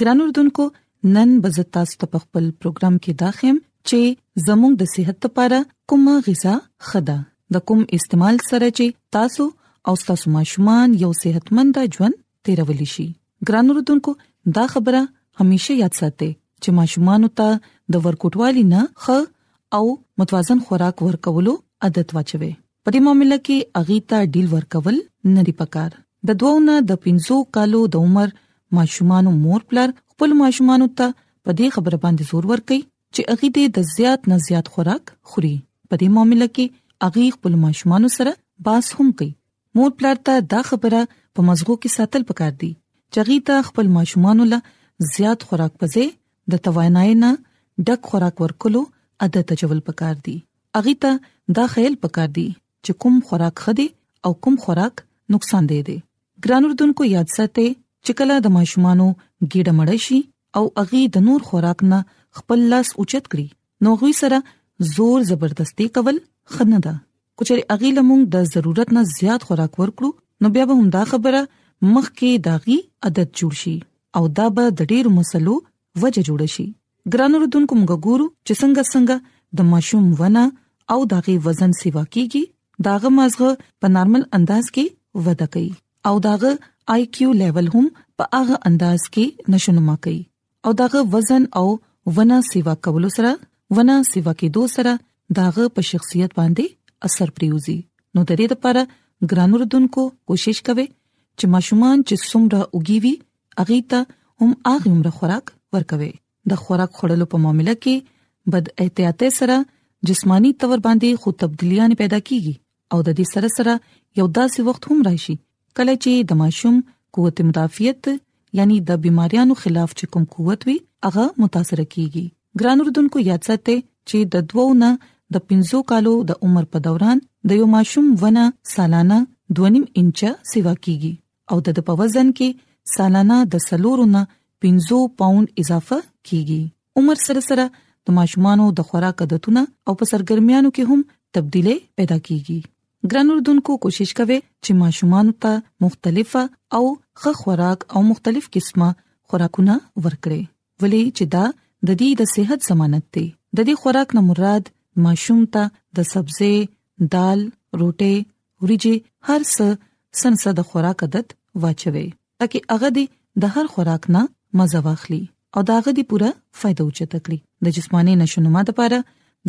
ګران اردوونکو نن بزتا ست په خپل پروګرام کې داخم چې زموږ د صحت لپاره کومه غذا خدا د کوم استعمال سره چې تاسو او تاسو ماشومان یو صحتمند ژوند تیرول شي ګران اردوونکو دا خبره همیشه یاد ساتئ چې ماشومان ته د ورکوټوالي نه خ او متوازن خوراک ورکولو عادت واچوي په دې معامله کې اغي ته ډیل ورکول نه دی پکار د دوو نه د 15 کالو د عمر ماشومان مور پلار خپل ماشومان ته په دې خبره باندې زور ورکړي چې اغي دې د زیات نه زیات خوراک خوري په دې معاملې کې اغي خپل ماشومان سره باس هم کوي مور پلار ته دا خبره په مزغو کې ساتل پکار دي چې اغي ته خپل ماشومان له زیات خوراک پځې د توانای نه ډک خوراک ورکولو عادت چول پکار دي هغه ته دا خیال پکار دی چې کوم خوراک خدي او کوم خوراک نقصان دی دی ګران اردوونکو یاد ساتئ چې کله د ماشومانو ګډه مړ شي او اغي د نور خوراک نه خپل لاس اوچت کړي نو غوي سره زور زبردستي کول خنه ده کچري اغي لمونږ د ضرورت نه زیات خوراک ورکړو نو بیا به هم دا خبره مخکې داغي عادت جوړ شي او دا به د ډېر مسلو وجه جوړ شي ګران اوردونکو موږ ګورو چې څنګه څنګه د ماشوم ونه او داغي وزن سیوا کیږي داغه مازغه په نارمل انداز کې وده کوي او داغه آی کیو لیول هم په هغه انداز کې نشونما کوي او داغه وزن او ونه سیوا کولو سره ونه سیوا کې دوه سره داغه په شخصیت باندې اثر پریوزي نو د دې لپاره ګران اوردونکو کوشش کوئ چې ماشومان چې څومره وګيوي اغه ته هم اغه عمر خوراک ورکوي د خوراک خړلو په معاملې کې بد احتیاطي سره جسمانی تور باندې خو تبدیلیاں پیدا کیږي او د دې سره سره یو داسې وخت هم راشي کله چې د ماشوم قوت مدافعت یعنی د بيماريانو خلاف چې کوم قوت وي هغه متاثر کیږي ګران اردوونکو یاد ساتئ چې د دوو نه د 15 کالو د عمر په دوران د یو ماشوم ونه سالانه 2.5 انچه سیوا کیږي او د د په وزن کې سالانه د سلورو نه 15 پاوند اضافه کیږي عمر سره سره د ماشومانو د خوراک عادتونه او په سرګرمیانو کې هم تبدیلی پیدا کیږي ګران اردوونکو کوشش کوي چې ماشومان ته مختلفه او ښه خوراک او مختلف قسمه خوراکونه ورکړي ولې چې دا د دې د صحت ضمانت دی د دې خوراک نه مراد ماشوم ته د سبزي دال روټي وريجي هر څه سنسه د خوراک عادت واچوي ترڅو هغه دې د هر خوراک نه مزه واخلي او دا غدي پوره فائدہ اوچت کړي د جسماني نشونما لپاره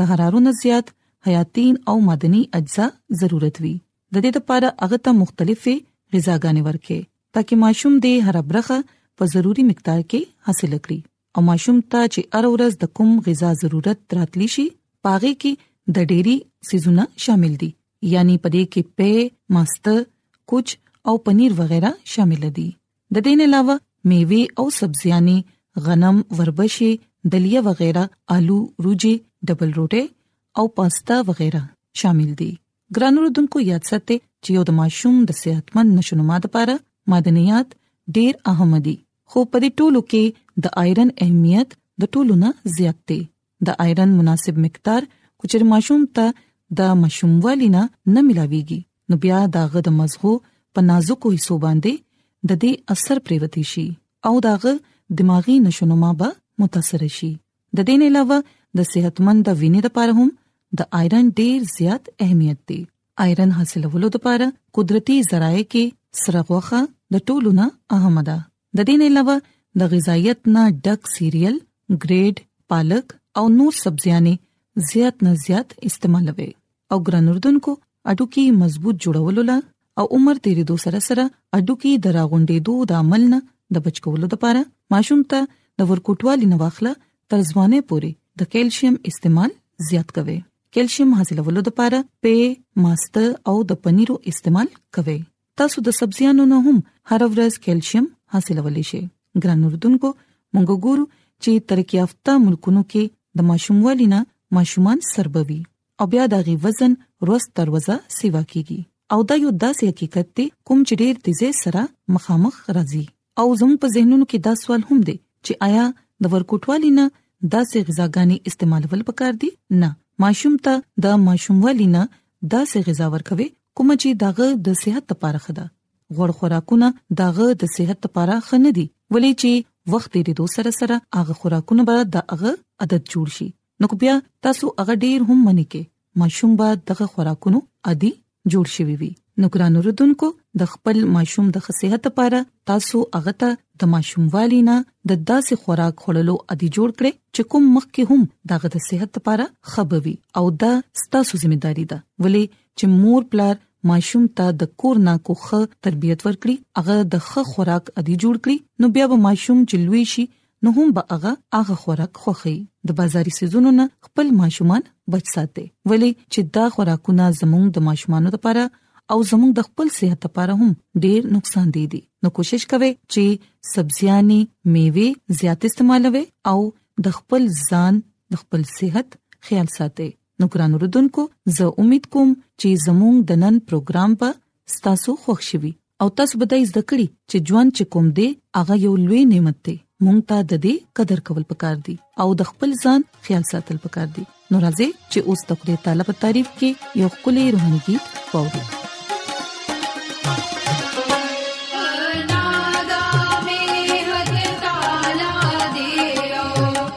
د حرارو نه زیات حیاتین او معدني اجزا ضرورت وي د دې لپاره هغه ته مختلفې غذاګانې ورکړي ترڅو ماشوم دې هر برخه په ضروري مقدار کې حاصل کړي او ماشوم ته چې هر ورځ د کوم غذا ضرورت راتلی شي پاغه کې د ډيري سيزونه شامل دي یعنی پدې کې پې ماست کوچ او پنیر وغیرہ شامل دي د دین علاوه میوه او سبزیانی غنم وربشي دلیه وغیرہ آلو روجي ډبل روټه او پاستا وغیرہ شامل دي ګران اوردونکو یاد ساتئ چې یو د ماشوم د صحتمند نشونما لپاره معدنیات ډیر اهم دي خو په دې ټولو کې د آیرن اهمیت د ټولو نه زیات دی د آیرن مناسب مقدار کوچر ماشوم ته د مشوموالي نه نه ملاويږي نو بیا داغه د مزغو په نازکو حصو باندې د دې اثر پریوتی شي او داغه دماغي نشونما به متاثر شي د دې نه علاوه د صحتمند وینې لپاره هم د آیرن ډیر زیات اهمیت دی آیرن حاصلولو لپاره قدرتي ذرایع کې سره غوخه د ټولو نه اهمه ده د دې نه علاوه د غذایت نه ډک سیریل ګریډ پالک او نور سبزیانې زیات نه زیات استعمالوي او ګران اردوونکو اډوکی مضبوط جوړولو لا او عمر تیرې دوه سره سره اډوکی دراغونډې دوه د عمل نه د بچکولو لپاره ماشوم ته د ورکوټوالي نه واخله تر ځوانه پوري د کیلشیم استعمال زیات کوي کیلشیم حاصلولو لپاره په ماست او د پنیرو استعمال کوي تاسو د سبزیانو نه هم هر ورځ کیلشیم حاصلولی شئ ګران اردوونکو مونږ ګورو چې ترقی یافته ملکونو کې د ماشوموالي نه ماشومان سربوي او بیا د غي وزن روز تر وزه سیوا کیږي او دا یو داسې حقیقت دی کوم چې ډیر تیزه سره مخامخ راځي او زموږ په ذهنونو کې دا سوال هم دی چې آیا د ورکوټوالي نه داسې غذاګانی استعمالول پکار دي نه ماشوم ته د ماشوموالي نه داسې غذا ورکوي کوم چې دغه د صحت لپاره خده غوړ خوراکونه دغه د صحت لپاره خنه دي ولې چې وخت دې دوه سره سره هغه خوراکونه به دغه عادت جوړ شي نو بیا تاسو هغه ډیر هم منی کې ماشوم به دغه خوراکونو عادي جوړ شوی وي نو ګران اوردونکو د خپل ماشوم د صحت لپاره تاسو هغه ته د ماشوم والینا د داسې خوراک خورلو عادي جوړ کړئ چې کوم مخکې هم دغه د صحت لپاره خبوي او دا ستاسو ذمہ داری ده ولی چې مور پلار ماشوم ته د کور نه کوخه تربيت ورکړي هغه د ښه خوراک ادي جوړ کړي نو بیا به ماشوم چې لوی شي نو هم به هغه هغه خوراک خوخي د بازاري سيزونو نه خپل ماشومان بچ ساتي ولی چې دا خوراکونه زموږ د ماشومان لپاره او زموږ د خپل صحت لپاره هم ډیر نقصان دی دي نو کوشش کوئ چې سبزياني میوه زیات استعمالوي او د خپل ځان د خپل صحت خیال ساتي نو ګران اوردونکو زه امید کوم چې زموږ د نن پروګرام به ستاسو خوښ شي او تاسو به دا زده کړی چې ژوند چې کوم دی هغه یو لوی نعمت دی مونږ ته د دې قدر کول پکار دي او د خپل ځان خیال ساتل پکار دي نو راځي چې اوس د خپل طالب تعریف کې یو خولي روحاني गीत پوهه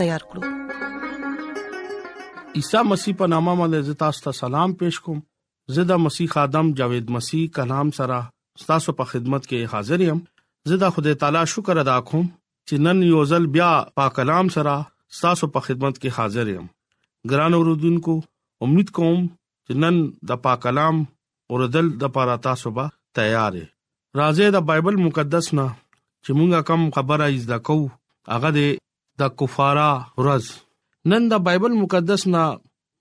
تیار کړو عیسی مسیح په نامه باندې تاسو ته سلام پېښ کوم زدا مسیح ادم جاوید مسیح کلام سره تاسو په خدمت کې حاضر یم زدا خدای تعالی شکر ادا کوم چې نن یو ځل بیا په کلام سره تاسو په خدمت کې حاضر یم ګران اوردونکو امید کوم چې نن د پاک کلام اوردل د پاره تاسو به تیار یې راځي د بایبل مقدس نه چې مونږه کم خبره یې زده کوو هغه د کفاره ورځ نن د بایبل مقدس نه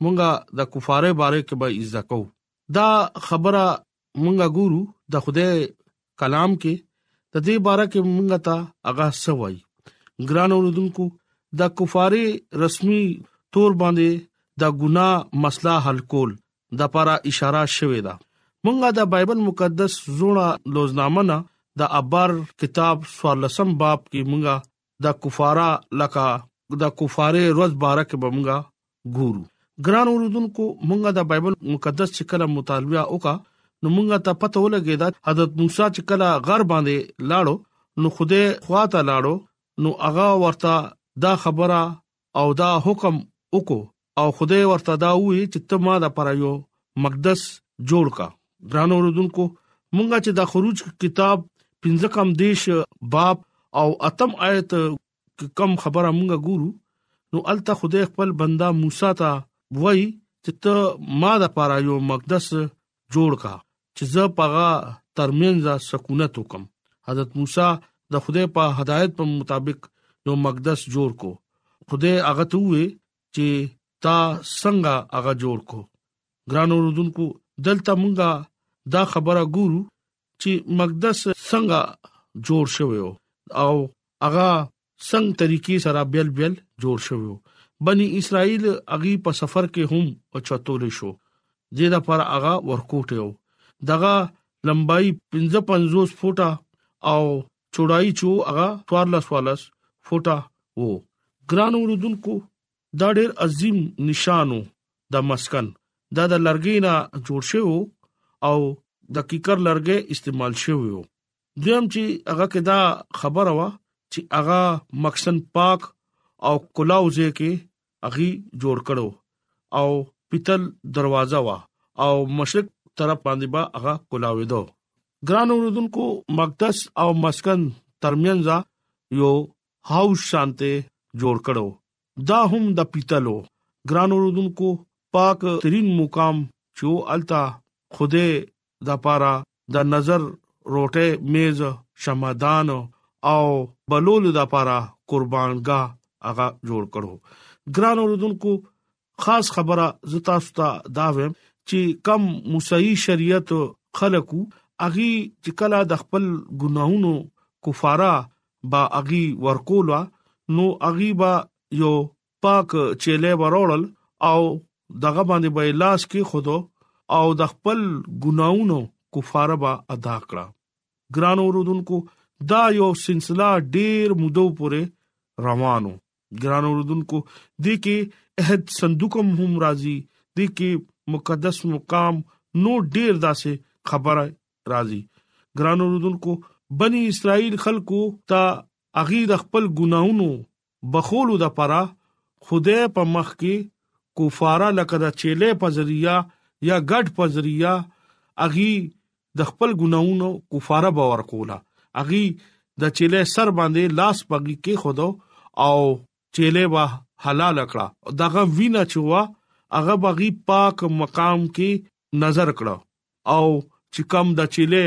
مونږه د کفاره باره کې به یې زده کوو دا خبره مونږه ګورو د خدای کلام کې د دې باره کې مونږه تا هغه سوي ګران اوردونکو د کفاره رسمي تور باندې د ګنا مسله حل کول د لپاره اشاره شوې ده مونږه د بایبل مقدس زوړه لوزنامه نه د ابر کتاب سوالسم باب کې مونږه دا کفاره لکه دا کفاره روز بارکه بمګه ګورو ګران اوردونکو مونږه د بایبل مقدس چې کله مطالعه وکا نو مونږه ته پته ولګی دا حضرت موسی چې کله غر باندې لاړو نو خوده خواته لاړو نو هغه ورته دا خبره او دا حکم وکړو او خدای ورته دا وی چې ته ما د پر یو مقدس جوړ کا ګران اوردونکو مونږه چې د خروج کتاب پنځه کم دیش باب او اتم آیت کم خبره مونږه ګورو نو الته خدای خپل بندا موسی ته وای چې ته ما د پر یو مقدس جوړ کا چې زه پغه ترمنځ سکونت وکم حضرت موسی د خدای په هدایت په مطابق یو مقدس جوړ کو خدای هغه ته وې چې تا څنګه هغه جوړ کو ګران اوردونکو دلته مونږه دا خبره ګورو چې مقدس څنګه جوړ شوی او هغه څنګه طریقې سره بیل بیل جوړ شوی بني اسرائیل اغي په سفر کې هم اوچتول شو دې دا پر هغه ورکوټه یو دغه لمبای 55 فوټه او چوڑای چو هغه 14 فوټه وو ګران اوردونکو دا ډیر عظیم نشان و د مسکن دا د لرګي نه جوړ شوی او د کیکر لرګي استعمال شوی و دویم چې هغه کې دا خبره وا چې هغه مکسن پاک او کلاوځه کې اغي جوړ کړو او پیتل دروازه وا او مشرق طرف باندې با هغه کلاوې دو ګران اوردونکو مقدس او مسکن ترمنځ یو هاوس شانته جوړ کړو دا هم د پیتلو ګران اوردونکو پاک ترين مقام چې التا خوده د پاره د نظر روټه میز شمعدان او بلول د پاره قربانګاه هغه جوړ کړو ګران اوردونکو خاص خبره زتا ستا دا ویم چې کم موسی شریعت خلکو اغي چې کله د خپل ګناهونو کفاره با اغي ورکولا نو اغي با یو پاک چيله ورول او دغه باندې به لاس کې خودو او د خپل ګناونو کفاره به ادا کړه ګران اوردونکو دا یو سلسله ډیر مودو پورې روانو ګران اوردونکو دې کې عہد صندوق هم راځي دې کې مقدس مقام نو ډیر داسې خبره راځي ګران اوردونکو بني اسرائیل خلکو ته اغي د خپل ګناونو بخولو د پاره خدای په مخ کې کفاره لکه د چيله په ذریعہ یا غټ په ذریعہ اغي د خپل ګناونو کفاره باور کوله اغي د چيله سر باندې لاس پګي کې خودو او چيله وا حلال کړه دغه وینا چې وا هغه بغي پاک مقام کې نظر کړه او چې کم د چيله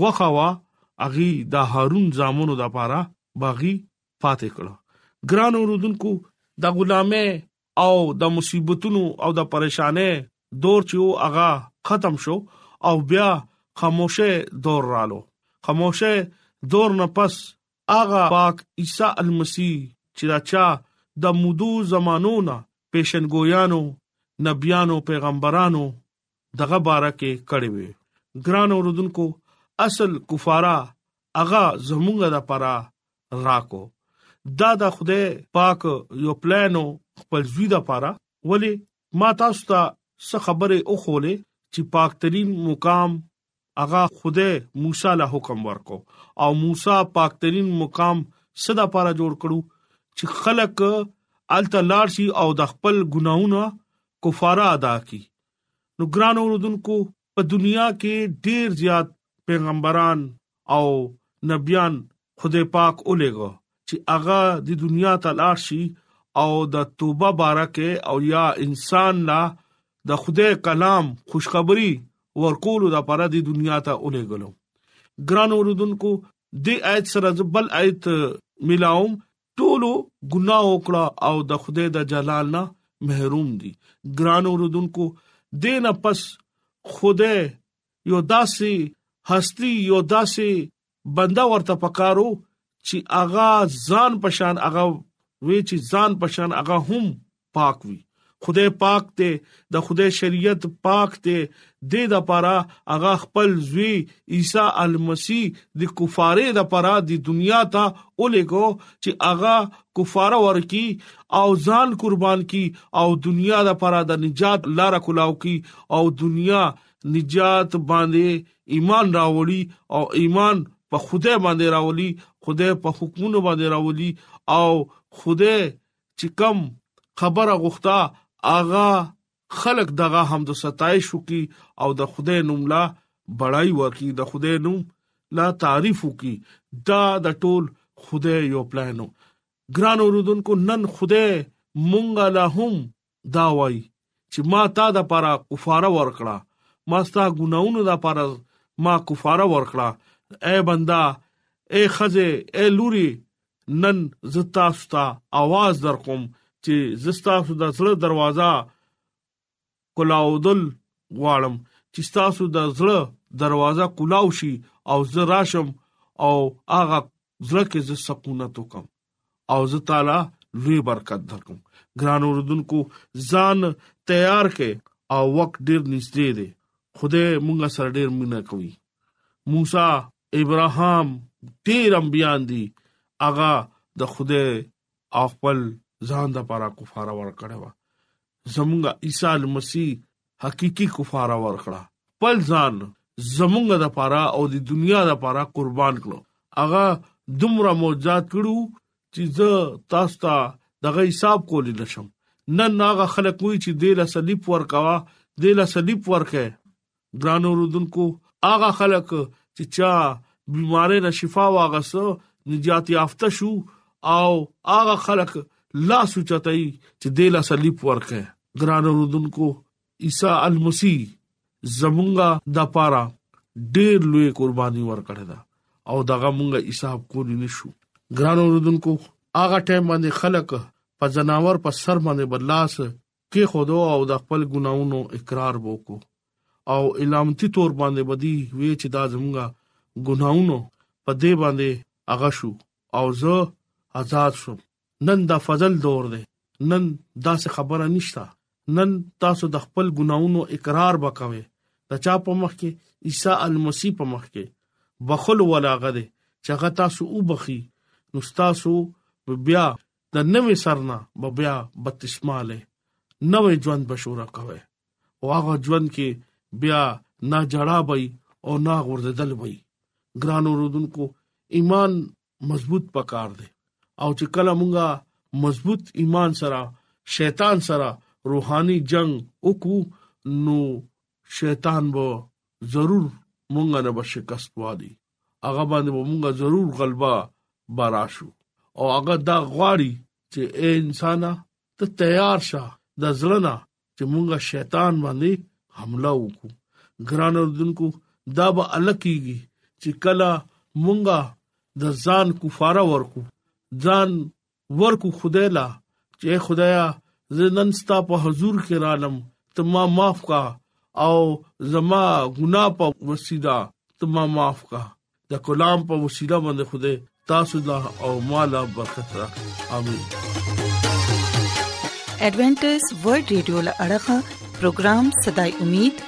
غوخه وا اغي د هارون زامنو د پاره بغي پاتې کړه ګران اوردونکو د غلامه او د مصیبتونو او د پریشانه دور چې او هغه ختم شو او بیا خاموشه دور رالو خاموشه دور نه پس هغه پاک عیسی المسی چې دا چا د مودو زمانو نه پیشنګویانو نبیانو پیغمبرانو دغه باره کې کړې وي ګران اوردونکو اصل کفاره هغه زمونږ د پرا راکو دا د خدای پاک یو پلانو خپل زوی د پاره ولی ما تاسو ته څه خبره او خولې چې پاک ترين مقام هغه خدای موسی له حکم ورکو او موسی پاکترین مقام صدا پاره جوړ کړو چې خلک الته لار شي او د خپل ګناونه کفاره ادا کړي نو ګران اوردونکو په دنیا کې ډیر زیات پیغمبران او نبيان خدای پاک اولېګو چې هغه د دنیا ته لاړ شي او د توبه بارکه او یا انسان لا د خدای کلام خوشخبری ورکول د پاره د دنیا ته اولېګلو ګران اوردونکو د آیت سره بل آیت ملاوم ټولو ګناه وکړه او د خدای د جلال نه محروم دي ګران اوردونکو دینه پس خدای یو داسې هستی یو داسې بنده ورته پکارو چې اغا ځان پشان اغا وی چې ځان پشان اغا هم پاک وي خدای پاک ته د خدای شریعت پاک ته د د لپاره اغا خپل زوی عیسی المسی د کفاره د لپاره د دنیا ته اولګو چې اغا کفاره ورکی او ځان قربان کی او دنیا د لپاره د نجات لار کولاو کی او دنیا نجات باندې ایمان راوړي او ایمان په خوده باندې راولي خوده په حکمونو باندې راولي او خوده چې کم خبره غوښتا اغا خلق دغه هم د ستایش وکي او د خوده نوم لا بړای وکي د خوده نوم لا تعریف وکي دا د ټول خوده یو پلانو ګران اوردونکو نن خوده مونږه لا هم دا وای چې ما تا د پاره کفاره ورکړه ما ستا ګناونو د پاره ما کفاره ورکړه اے بندا اے خزه اے لوري نن زتا ستا आवाज در کوم چې زستا سو د زړه دروازه کلاودل غواړم چې تاسو د زړه دروازه کلاو شي او زه راشم او هغه زړه کې زه سکونت وکم او زه تعالی لوی برکت درکم ګران اوردونکو ځان تیار کړي او وخت ډیر نږدې دی خدای مونږه سره ډیر مینه کوي موسی ابراهام ډیر انبيان دي اغا د خدای او خپل ځان د پاره کفاره ورکړې و زمونږه عیسی المسیح حقيقي کفاره ورکړه خپل ځان زمونږه د پاره او د دنیا د پاره قربان کړو هغه دومره معجزات کړو چې زه تاسو ته دغه حساب کولی نشم نن هغه خلک وی چې د لسلیب ورکوا د لسلیب ورکه ګران اوردونکو هغه خلک چې چا بيمارۍ نه شفا واغسو نجات یافته شو او هغه خلک لا سوچتای چې د لا صلیب ورکه ګران اوردونکو عیسی المسی زمونږه د پاره ډېر لوی قرباني ورکړه ده او دغه مونږه حساب کولی نشو ګران اوردونکو هغه ټیم باندې خلک په جناور په سر باندې بلاس کېښودو او د خپل ګناهونو اقرار به وکړو او علامتي تور باندې بدی وی چې دا زمونږه ګناهونو په دې باندې هغه شو او زه آزاد شوم نن دا فضل دور دی نن دا څه خبره نشته نن تاسو د خپل ګناونو اقرار وکوي د چا په مخ کې عیسی المسی په مخ کې بخل ولاغه دي چې هغه تاسو وبخي نو تاسو بیا د نوې سرنا به بیا بتسماله نوې ژوند بشوره کوي او هغه ژوند کې بیا نه جړا وي او نه غرددل وي ګران اوردونکو ایمان مضبوط پکار دی او چې کله مونږه مضبوط ایمان سره شیطان سره روحاني جنگ وکړو نو شیطان به ضرور مونږه نه بشکست وادي هغه باندې به مونږه ضرور غلبا براشو او هغه دا غواړي چې اے انسان ته تیار شه د ځلنا چې مونږه شیطان باندې حمله وکړو ګران اردوونکو دا به الکیږي چې کله مونږه د ځان کفاره ورکو ځان ورکو خدای لا چې خدایا زه نن ستا په حضور کې رالم ته ما معاف کا او زما ګنا په وسیله ته ما معاف کا د کلام په وسیله باندې خدای تاسو لا او مالا برکت را امين ایڈونچر ورلد رادیو لړغا پروگرام صداي امید